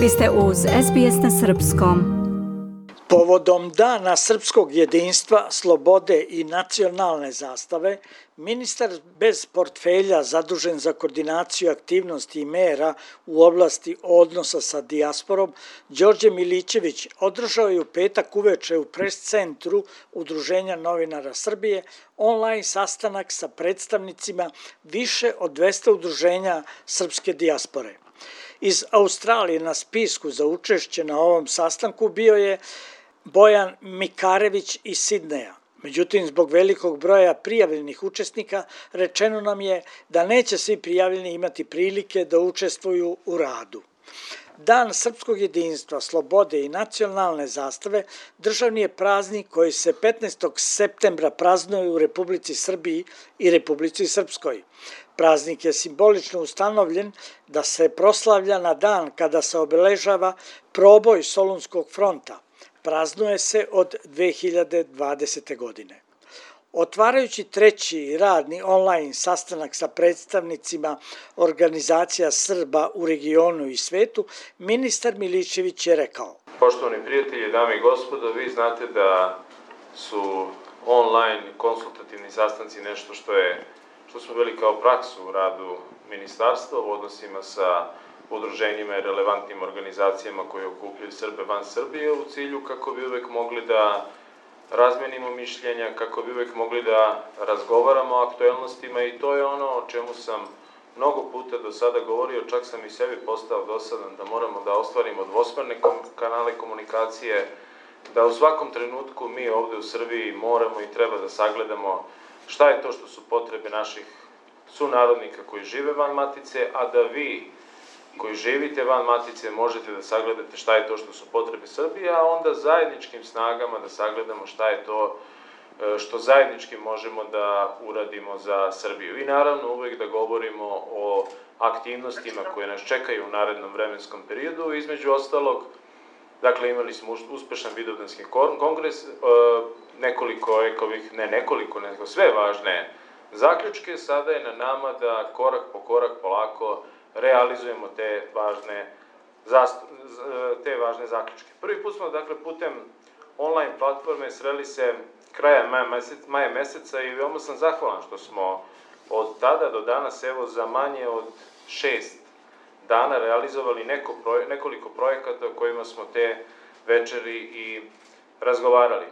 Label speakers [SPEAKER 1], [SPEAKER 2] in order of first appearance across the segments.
[SPEAKER 1] Vi ste uz SBS na Srpskom.
[SPEAKER 2] Povodom Dana srpskog jedinstva, slobode i nacionalne zastave, ministar bez portfelja zadužen za koordinaciju aktivnosti i mera u oblasti odnosa sa dijasporom, Đorđe Milićević održao je u petak uveče u pres centru Udruženja novinara Srbije online sastanak sa predstavnicima više od 200 udruženja srpske dijaspore. Iz Australije na spisku za učešće na ovom sastanku bio je Bojan Mikarević iz Sidneja. Međutim, zbog velikog broja prijavljenih učesnika, rečeno nam je da neće svi prijavljeni imati prilike da učestvuju u radu. Dan srpskog jedinstva, slobode i nacionalne zastave državni je praznik koji se 15. septembra praznuje u Republici Srbiji i Republici Srpskoj. Praznik je simbolično ustanovljen da se proslavlja na dan kada se obeležava proboj Solunskog fronta – praznuje se od 2020. godine. Otvarajući treći radni online sastanak sa predstavnicima organizacija Srba u regionu i svetu, ministar Milićević je rekao.
[SPEAKER 3] Poštovani prijatelji, dame i gospodo, vi znate da su online konsultativni sastanci nešto što je što smo veli kao praksu u radu ministarstva u odnosima sa udruženjima i relevantnim organizacijama koje okupljaju Srbe van Srbije u cilju kako bi uvek mogli da razmenimo mišljenja, kako bi uvek mogli da razgovaramo o aktuelnostima i to je ono o čemu sam mnogo puta do sada govorio, čak sam i sebi postao dosadan da moramo da ostvarimo dvosmerne kanale komunikacije, da u svakom trenutku mi ovde u Srbiji moramo i treba da sagledamo šta je to što su potrebe naših sunarodnika koji žive van matice, a da vi koji živite van matice možete da sagledate šta je to što su potrebe Srbije, a onda zajedničkim snagama da sagledamo šta je to e, što zajednički možemo da uradimo za Srbiju. I naravno uvek da govorimo o aktivnostima koje nas čekaju u narednom vremenskom periodu, između ostalog, dakle imali smo uspešan vidovdanski kongres, e, nekoliko, rekao bih, ne nekoliko, nego sve važne zaključke, sada je na nama da korak po korak polako realizujemo te važne, te važne zaključke. Prvi put smo, dakle, putem online platforme sreli se kraja maja, maja meseca i veoma sam zahvalan što smo od tada do danas, evo, za manje od šest dana realizovali neko proje, nekoliko projekata o kojima smo te večeri i razgovarali.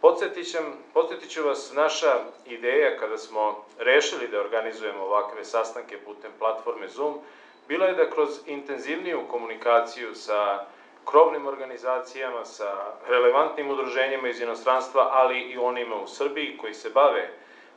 [SPEAKER 3] Podsjetit ću vas, naša ideja kada smo rešili da organizujemo ovakve sastanke putem platforme Zoom, bila je da kroz intenzivniju komunikaciju sa krovnim organizacijama, sa relevantnim udruženjima iz inostranstva, ali i onima u Srbiji koji se bave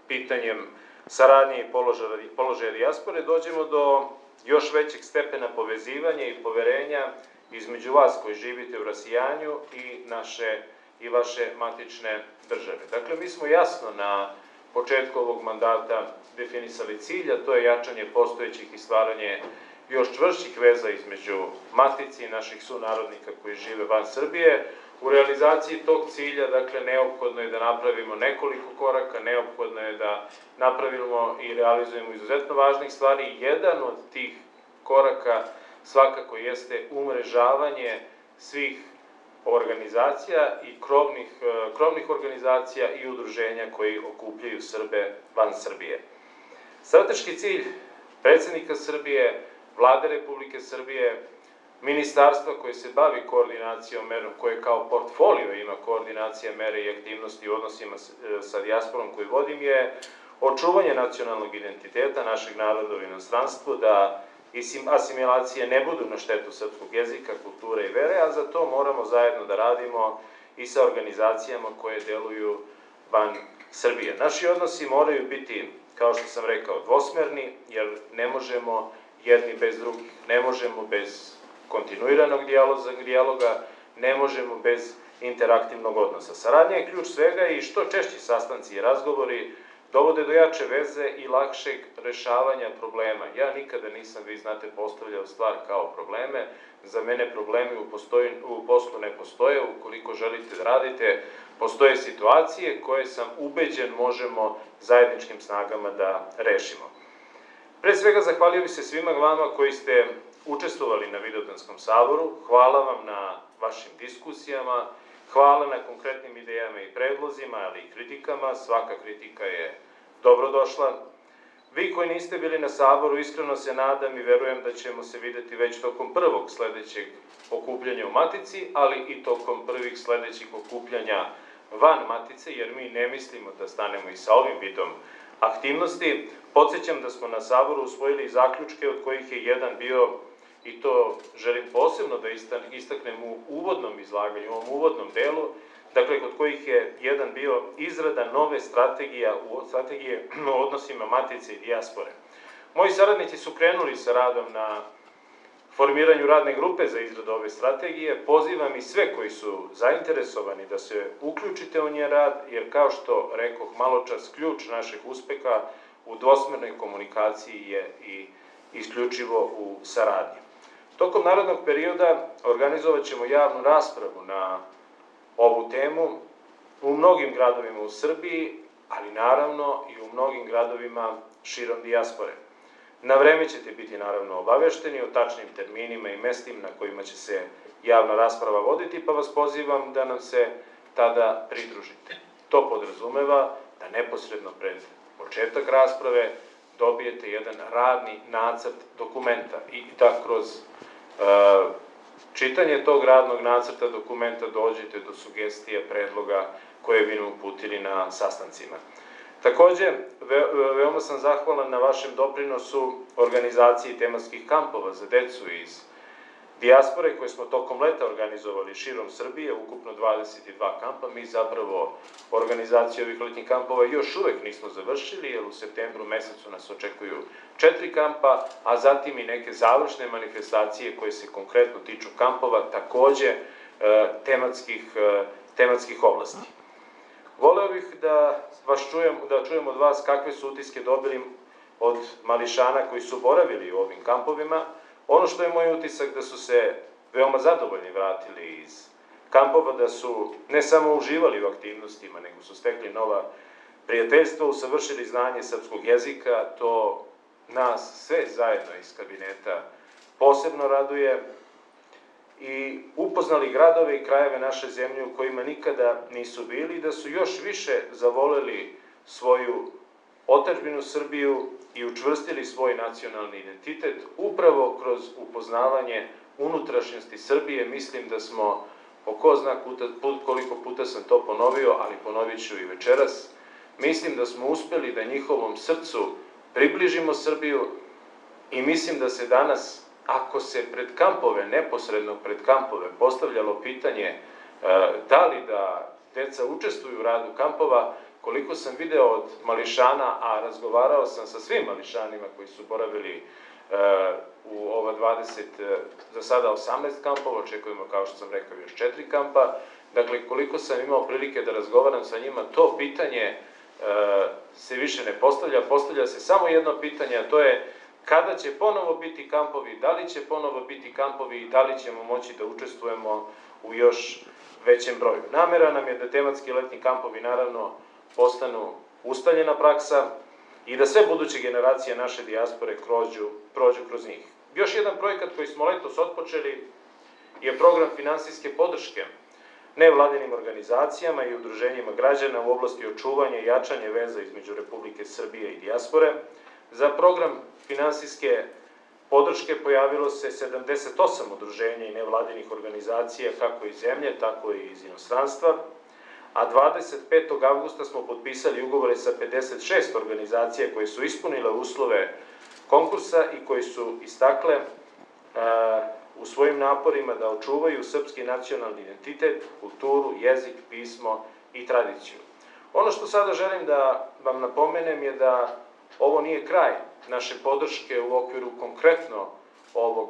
[SPEAKER 3] pitanjem saradnje i položaja, položaja dijaspore, dođemo do još većeg stepena povezivanja i poverenja između vas koji živite u rasijanju i naše i vaše matične države. Dakle, mi smo jasno na početku ovog mandata definisali cilj, a to je jačanje postojećih i stvaranje još čvršćih veza između matici i naših sunarodnika koji žive van Srbije. U realizaciji tog cilja, dakle, neophodno je da napravimo nekoliko koraka, neophodno je da napravimo i realizujemo izuzetno važnih stvari. Jedan od tih koraka svakako jeste umrežavanje svih organizacija i krovnih, e, krovnih organizacija i udruženja koji okupljaju Srbe van Srbije. Strateški cilj predsednika Srbije, vlade Republike Srbije, ministarstva koje se bavi koordinacijom merom, koje kao portfolio ima koordinacija mere i aktivnosti u odnosima e, sa dijasporom koju vodim, je očuvanje nacionalnog identiteta našeg naroda u inostranstvu, da i asimilacije ne budu na štetu srpskog jezika, kulture i vere, a za to moramo zajedno da radimo i sa organizacijama koje deluju van Srbije. Naši odnosi moraju biti, kao što sam rekao, dvosmerni, jer ne možemo jedni bez drugih, ne možemo bez kontinuiranog dijaloga, ne možemo bez interaktivnog odnosa. Saradnja je ključ svega i što češći sastanci i razgovori dovode do jače veze i lakšeg rešavanja problema. Ja nikada nisam, vi znate, postavljao stvar kao probleme. Za mene problemi u, postoji, u poslu ne postoje. Ukoliko želite da radite, postoje situacije koje sam ubeđen možemo zajedničkim snagama da rešimo. Pre svega zahvalio bi se svima vama koji ste učestvovali na Vidovdanskom saboru, hvala vam na vašim diskusijama, hvala na konkretnim idejama i predlozima, ali i kritikama, svaka kritika je dobrodošla. Vi koji niste bili na saboru, iskreno se nadam i verujem da ćemo se videti već tokom prvog sledećeg okupljanja u Matici, ali i tokom prvih sledećih okupljanja van Matice, jer mi ne mislimo da stanemo i sa ovim vidom aktivnosti. Podsećam da smo na Saboru usvojili zaključke od kojih je jedan bio, i to želim posebno da istaknem u uvodnom izlaganju, u ovom uvodnom delu, dakle, kod kojih je jedan bio izrada nove strategije u strategije o odnosima matice i dijaspore. Moji saradnici su krenuli sa radom na formiranju radne grupe za izradu ove strategije. Pozivam i sve koji su zainteresovani da se uključite u nje rad, jer kao što rekoh malo čas, ključ naših uspeha u dvosmernoj komunikaciji je i isključivo u saradnji. Tokom narodnog perioda organizovat ćemo javnu raspravu na ovu temu u mnogim gradovima u Srbiji, ali naravno i u mnogim gradovima širom dijaspore. Na vreme ćete biti naravno obavešteni o tačnim terminima i mestima na kojima će se javna rasprava voditi, pa vas pozivam da nam se tada pridružite. To podrazumeva da neposredno pred početak rasprave dobijete jedan radni nacrt dokumenta i da kroz uh, čitanje tog radnog nacrta dokumenta dođete do sugestija, predloga koje bi nam uputili na sastancima. Takođe, ve, veoma sam zahvalan na vašem doprinosu organizaciji tematskih kampova za decu iz dijaspore koje smo tokom leta organizovali širom Srbije, ukupno 22 kampa. Mi zapravo organizaciju ovih letnjih kampova još uvek nismo završili, jer u septembru mesecu nas očekuju četiri kampa, a zatim i neke završne manifestacije koje se konkretno tiču kampova, takođe e, tematskih, e, tematskih oblasti. Voleo bih da vas čujem, da čujem od vas kakve su utiske dobili od mališana koji su boravili u ovim kampovima. Ono što je moj utisak da su se veoma zadovoljni vratili iz kampova, da su ne samo uživali u aktivnostima, nego su stekli nova prijateljstva, usavršili znanje srpskog jezika, to nas sve zajedno iz kabineta posebno raduje. I upoznali gradove i krajeve naše zemlje u kojima nikada nisu bili, da su još više zavoleli svoju otačbinu Srbiju i učvrstili svoj nacionalni identitet upravo kroz upoznavanje unutrašnjosti Srbije. Mislim da smo, po ko zna koliko puta sam to ponovio, ali ponovit ću i večeras, mislim da smo uspeli da njihovom srcu približimo Srbiju i mislim da se danas ako se pred kampove, neposredno pred kampove, postavljalo pitanje e, da li da deca učestvuju u radu kampova, koliko sam video od mališana, a razgovarao sam sa svim mališanima koji su boravili e, u ova 20, e, za sada 18 kampova, očekujemo kao što sam rekao još 4 kampa, dakle koliko sam imao prilike da razgovaram sa njima, to pitanje se više ne postavlja, postavlja se samo jedno pitanje, a to je kada će ponovo biti kampovi, da li će ponovo biti kampovi i da li ćemo moći da učestvujemo u još većem broju. Namera nam je da tematski letni kampovi naravno postanu ustaljena praksa i da sve buduće generacije naše dijaspore krođu, prođu kroz njih. Još jedan projekat koji smo letos otpočeli je program finansijske podrške nevladinim organizacijama i udruženjima građana u oblasti očuvanja i jačanja veza između Republike Srbije i dijaspore. Za program finansijske podrške pojavilo se 78 udruženja i nevladinih organizacija kako iz zemlje, tako i iz inostranstva, a 25. avgusta smo potpisali ugovore sa 56 organizacija koje su ispunile uslove konkursa i koji su istakle u svojim naporima da očuvaju srpski nacionalni identitet, kulturu, jezik, pismo i tradiciju. Ono što sada želim da vam napomenem je da ovo nije kraj naše podrške u okviru konkretno ovog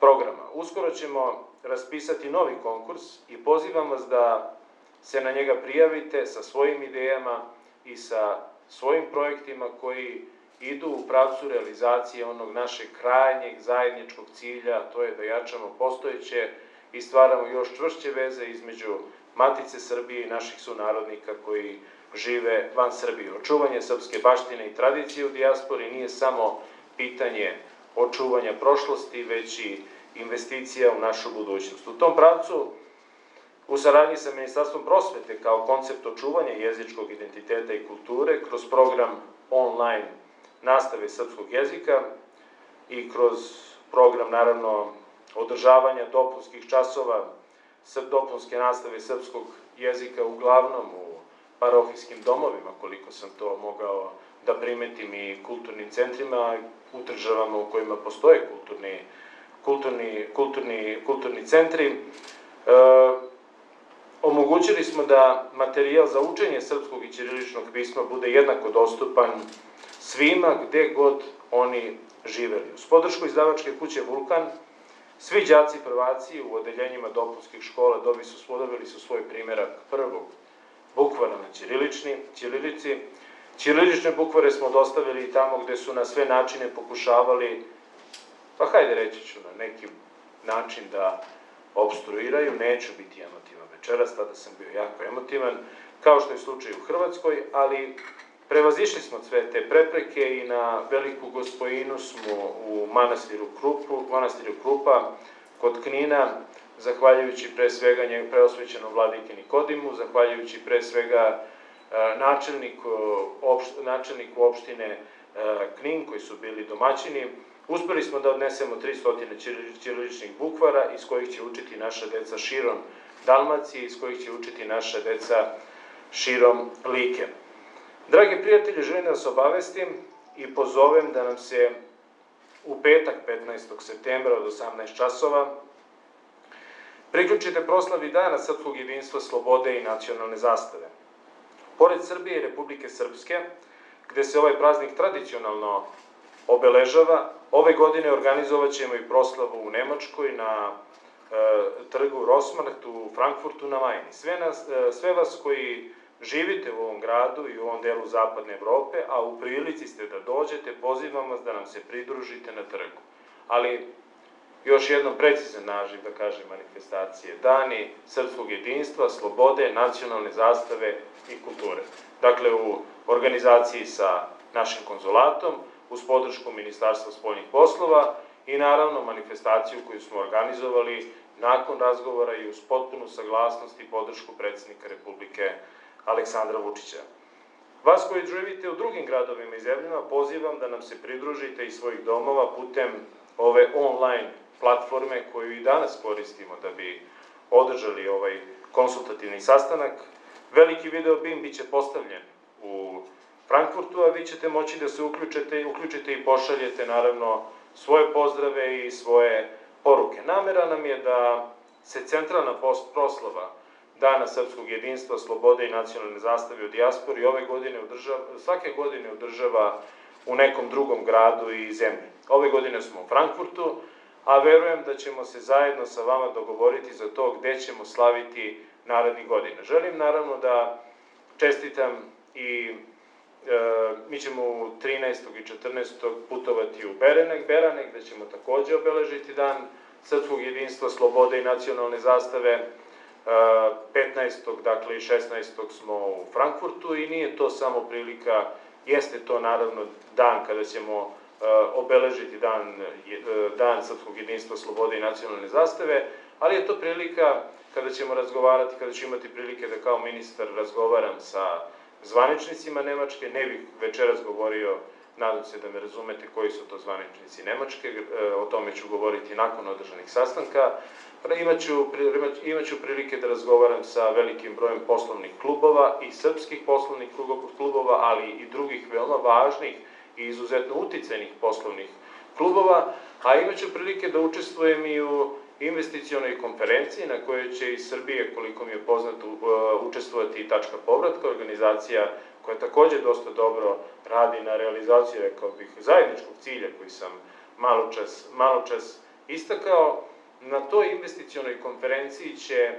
[SPEAKER 3] programa. Uskoro ćemo raspisati novi konkurs i pozivam vas da se na njega prijavite sa svojim idejama i sa svojim projektima koji idu u pravcu realizacije onog našeg krajnjeg zajedničkog cilja, to je da jačamo postojeće i stvaramo još čvršće veze između Matice Srbije i naših sunarodnika koji žive van Srbije. Očuvanje srpske baštine i tradicije u dijaspori nije samo pitanje očuvanja prošlosti, već i investicija u našu budućnost. U tom pravcu, u saradnji sa Ministarstvom prosvete kao koncept očuvanja jezičkog identiteta i kulture, kroz program online nastave srpskog jezika i kroz program, naravno, održavanja dopunskih časova dopunske nastave srpskog jezika uglavnom u parohijskim domovima, koliko sam to mogao da primetim i kulturnim centrima, u državama u kojima postoje kulturni, kulturni, kulturni, kulturni centri. E, omogućili smo da materijal za učenje srpskog i ćiriličnog pisma bude jednako dostupan svima gde god oni živeli. Uz podršku izdavačke kuće Vulkan, svi đaci prvaci u odeljenjima dopunskih škola dobi su, spodobili su svoj primjerak prvog bukvara na ćirilični, ćirilici. Ćirilične bukvare smo dostavili i tamo gde su na sve načine pokušavali, pa hajde reći ću na neki način da obstruiraju, neću biti emotivan. Večeras, tada sam bio jako emotivan, kao što je slučaj u Hrvatskoj, ali prevazišli smo sve te prepreke i na veliku gospojinu smo u manastiru Krupu, manastiru Krupa kod Knina zahvaljujući pre svega njeg preosvećenom vladike Nikodimu, zahvaljujući pre svega e, načelniku, opš, načelniku opštine e, Knin, koji su bili domaćini, uspeli smo da odnesemo 300 ćiriličnih bukvara iz kojih će učiti naša deca širom Dalmacije, iz kojih će učiti naša deca širom Like. Dragi prijatelji, želim da vas obavestim i pozovem da nam se u petak 15. septembra od 18 časova Priključite proslavi Dana Srpskog jedinstva, slobode i nacionalne zastave. Pored Srbije i Republike Srpske, gde se ovaj praznik tradicionalno obeležava, ove godine organizovat ćemo i proslavu u Nemačkoj na e, trgu Rosmarkt u Frankfurtu na Majni. Sve, nas, e, sve vas koji živite u ovom gradu i u ovom delu zapadne Evrope, a u prilici ste da dođete, pozivam vas da nam se pridružite na trgu. Ali još jednom precizan naživ, da kažem, manifestacije. Dani srpskog jedinstva, slobode, nacionalne zastave i kulture. Dakle, u organizaciji sa našim konzulatom, uz podršku Ministarstva spoljnih poslova i naravno manifestaciju koju smo organizovali nakon razgovora i uz potpunu saglasnost i podršku predsednika Republike Aleksandra Vučića. Vas koji živite u drugim gradovima i zemljama pozivam da nam se pridružite iz svojih domova putem ove online platforme koju i danas koristimo da bi održali ovaj konsultativni sastanak. Veliki video BIM biće postavljen u Frankfurtu, a vi ćete moći da se uključite, uključite i pošaljete naravno svoje pozdrave i svoje poruke. Namera nam je da se centralna proslava Dana srpskog jedinstva, slobode i nacionalne zastave u dijaspori ove godine održava, svake godine održava u nekom drugom gradu i zemlji. Ove godine smo u Frankfurtu, a verujem da ćemo se zajedno sa vama dogovoriti za to gde ćemo slaviti narednih godina. Želim naravno da čestitam i mi ćemo 13. i 14. putovati u Berenek, Beranek, gde ćemo takođe obeležiti dan srpskog jedinstva, slobode i nacionalne zastave. 15. dakle i 16. smo u Frankfurtu i nije to samo prilika, jeste to naravno dan kada ćemo obeležiti dan, dan Srpskog jedinstva, slobode i nacionalne zastave, ali je to prilika kada ćemo razgovarati, kada ću imati prilike da kao ministar razgovaram sa zvaničnicima Nemačke, ne bih večeras govorio nadam se da me razumete koji su to zvaničnici Nemačke, e, o tome ću govoriti nakon održanih sastanka. Imaću, imaću prilike da razgovaram sa velikim brojem poslovnih klubova i srpskih poslovnih klubova, ali i drugih veoma važnih i izuzetno uticajnih poslovnih klubova, a imaću prilike da učestvujem i u investicionoj konferenciji na kojoj će iz Srbije, koliko mi je poznato, učestvovati i Tačka povratka, organizacija koja takođe dosta dobro radi na realizaciji, rekao bih, zajedničkog cilja koji sam malo čas, malo čas istakao. Na toj investicionoj konferenciji će, e,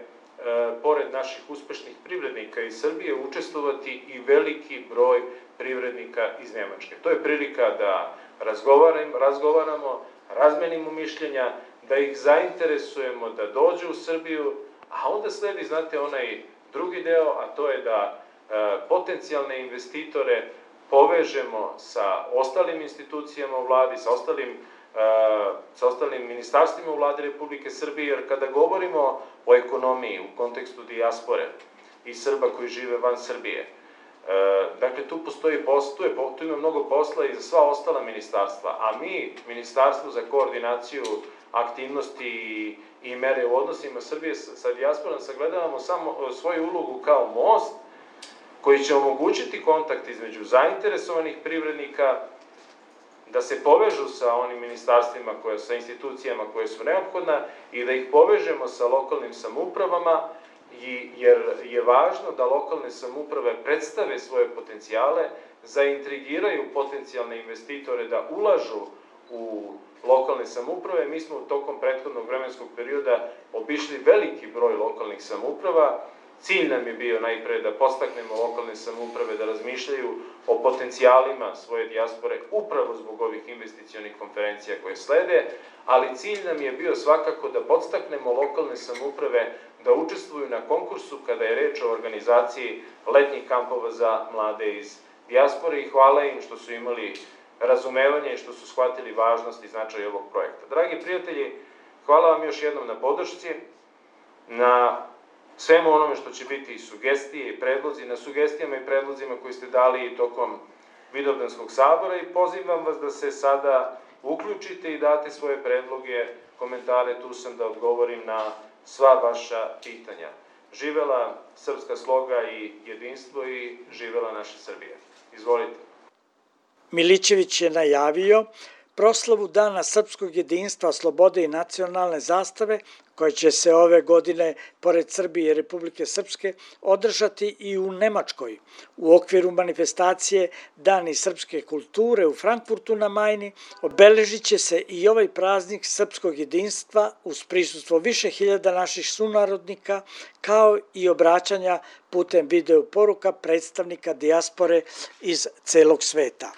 [SPEAKER 3] pored naših uspešnih privrednika iz Srbije, učestvovati i veliki broj privrednika iz Nemačke. To je prilika da razgovaram, razgovaramo, razmenimo mišljenja, da ih zainteresujemo da dođu u Srbiju, a onda sledi, znate, onaj drugi deo, a to je da e, potencijalne investitore povežemo sa ostalim institucijama u vladi, sa ostalim, uh, sa ostalim ministarstvima u vladi Republike Srbije, jer kada govorimo o ekonomiji u kontekstu dijaspore i Srba koji žive van Srbije, uh, dakle, tu postoji posao, tu, je, tu ima mnogo posla i za sva ostala ministarstva, a mi, Ministarstvo za koordinaciju aktivnosti i, mere u odnosima Srbije sa, dijasporom sagledavamo samo svoju ulogu kao most koji će omogućiti kontakt između zainteresovanih privrednika, da se povežu sa onim ministarstvima, koje, sa institucijama koje su neophodna i da ih povežemo sa lokalnim samupravama, i, jer je važno da lokalne samuprave predstave svoje potencijale, zaintrigiraju potencijalne investitore da ulažu u lokalne samuprave. Mi smo tokom prethodnog vremenskog perioda obišli veliki broj lokalnih samuprava, Cilj nam je bio najpre da postaknemo lokalne samouprave da razmišljaju o potencijalima svoje dijaspore upravo zbog ovih investicionih konferencija koje slede, ali cilj nam je bio svakako da podstaknemo lokalne samouprave da učestvuju na konkursu kada je reč o organizaciji letnjih kampova za mlade iz dijaspore i hvala im što su imali razumevanje i što su shvatili važnost i značaj ovog projekta. Dragi prijatelji, hvala vam još jednom na podršci, na svemu onome što će biti i sugestije i predlozi, na sugestijama i predlozima koji ste dali tokom Vidovdanskog sabora i pozivam vas da se sada uključite i date svoje predloge, komentare, tu sam da odgovorim na sva vaša pitanja. Živela srpska sloga i jedinstvo i živela naša Srbija. Izvolite.
[SPEAKER 2] Milićević je najavio proslavu Dana srpskog jedinstva, slobode i nacionalne zastave, koja će se ove godine, pored Srbije i Republike Srpske, održati i u Nemačkoj, u okviru manifestacije Dani srpske kulture u Frankfurtu na Majni, obeležit će se i ovaj praznik srpskog jedinstva uz prisustvo više hiljada naših sunarodnika, kao i obraćanja putem video poruka predstavnika dijaspore iz celog sveta.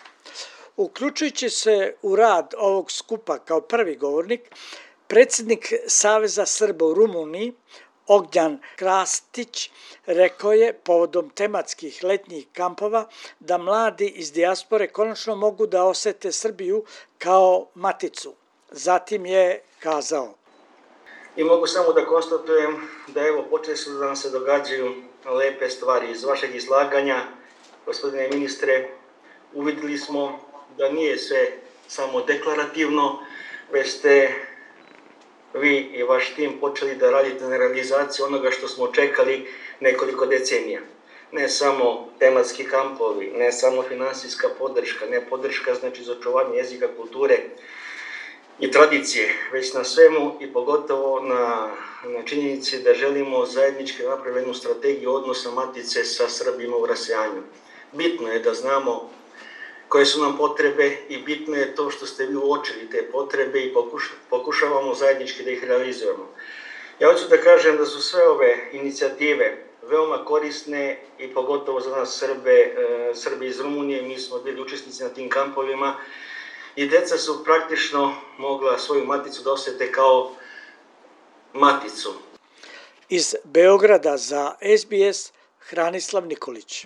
[SPEAKER 2] Uključujući se u rad ovog skupa kao prvi govornik, predsednik Saveza Srba u Rumuniji, Ognjan Krastić, rekao je povodom tematskih letnjih kampova da mladi iz dijaspore konačno mogu da osete Srbiju kao maticu. Zatim je kazao.
[SPEAKER 4] I mogu samo da konstatujem da evo počeli su da nam se događaju lepe stvari iz vašeg izlaganja, gospodine ministre, uvidili smo da nije sve samo deklarativno, već ste vi i vaš tim počeli da radite na realizaciji onoga što smo čekali nekoliko decenija. Ne samo tematski kampovi, ne samo finansijska podrška, ne podrška znači za očuvanje jezika, kulture i tradicije, već na svemu i pogotovo na, na činjenici da želimo zajednički napravljenu strategiju odnosa matice sa Srbima u rasejanju. Bitno je da znamo koje su nam potrebe i bitno je to što ste vi uočili te potrebe i pokušavamo zajednički da ih realizujemo. Ja hoću da kažem da su sve ove inicijative veoma korisne i pogotovo za nas Srbe, e, Srbi iz Rumunije, mi smo bili učesnici na tim kampovima i deca su praktično mogla svoju maticu da osete kao maticu.
[SPEAKER 2] Iz Beograda za SBS Hranislav Nikolić.